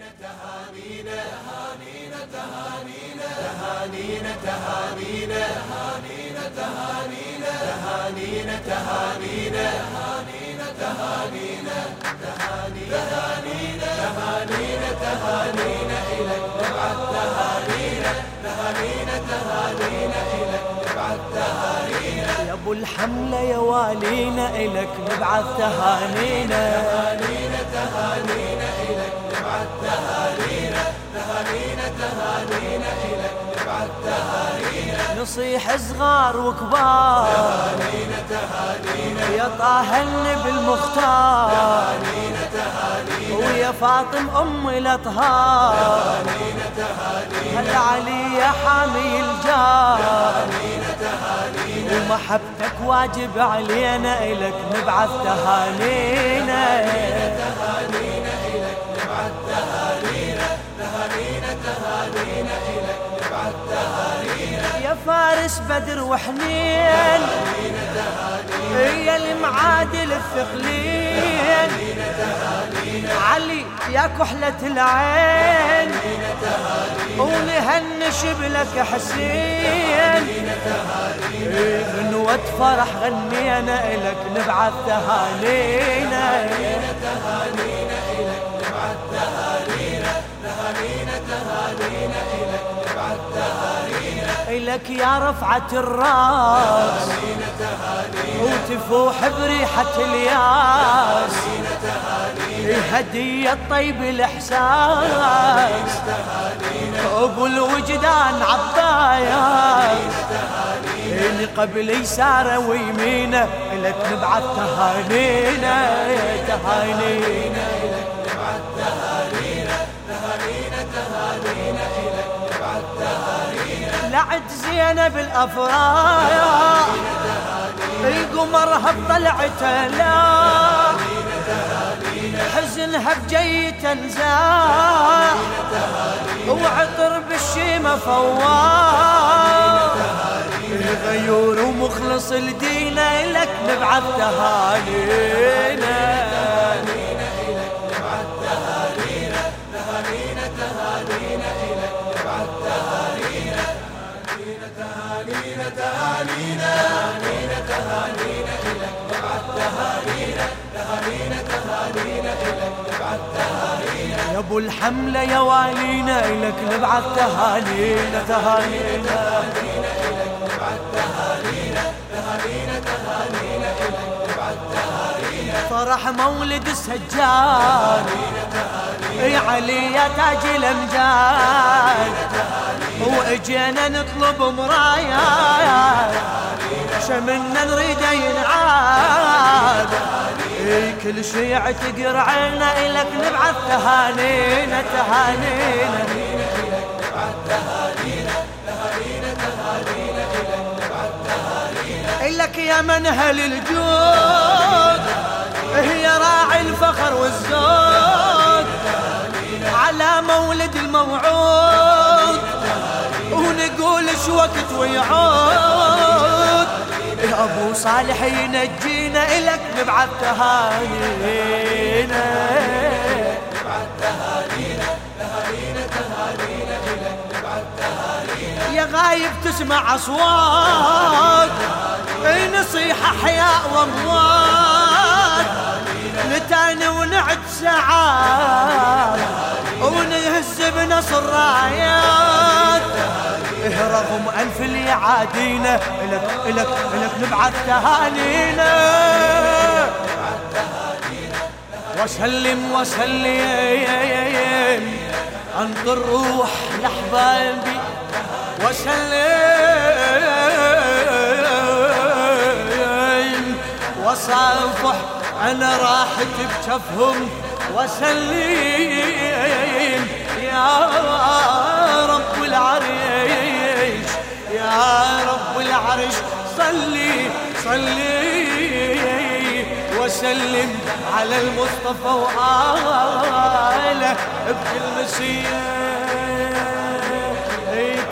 تهانينا تهانينا تهانينا تهانينا تهانينا تهانينا تهانينا تهانينا تهانينا تهانينا تهانينا تهانينا تهانينا إلك تهانينا تهانينا تهانينا إلك نبعث تهانينا يا أبو الحملة يا والينا إلك نبعث تهانينا. تهانينا تهانينا إلك تهانينا تهانينا تهانينا إلك نبعث تهانينا نصيح صغار وكبار. تهانينا تهانينا يا طه النبي المختار. تهانينا تهانينا ويا فاطم أم الأطهار. تهانينا تهانينا هل علي يا حامي الجار. تهانينا تهانينا ومحبتك واجب علينا إلك نبعث تهانينا. تهانينا إلك تهانينا تهانينا إلك تهانينا يا فارس بدر وحنين هي المعادل الثقلين علي يا كحلة العين ونهنش بلك حسين. غنوة فرح غنينا إلك نبعث تهانينا تهانينا إلك نبعث تهانينا. تهانينا تهانينا إلك نبعث تهانينا إلك يا رفعة الراس تهانينا تهانينا وتفوح بريحة الياس. هدية طيب الإحساس أبو الوجدان عباياس إني قبل يساره ويمينه لك نبعث تهانينا تهانينا. لعد زينب الأفراح القمرها بطلعته لا حزنها بجيته نزاح وعطر بالشيمة فواح غيور ومخلص لدينا لك نبعث تهانينا. تهانينا تهانينا تهانينا إلك نبعث تهانينا تهانينا تهانينا إلك نبعث تهانينا يا أبو الحملة يا والينا لك نبعث تهانينا تهانينا. نبعث تهانينا تهانينا تهانينا إلك نبعث تهانينا فرح مولد السجاد. يا علي يا تاج الأمجاد. وإجينا نطلب مرايات. شمنا نريد ينعاد إي كل شي اعتقر عنا إلك نبعث تهانينا تهانينا إلك يا منهل الجود هي راعي الفخر والزود. على مولد الموعود ونقول شو وقت ويعود. أبو صالح ينجينا إلك نبعث تهانينا. يا غايب تسمع أصوات نصيحة حياء وأموات. نتانى ونعد ساعات ونهز بنصر رايات. رغم ألف اللي يعادينا إلك إلك إلك نبعث تهانينا وسلم وسلم انطر روح لحبايبي وسلم وصافح أنا راحت بجفهم وسلم وسلم على المصطفى وآله بكل مسية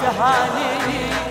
تهاني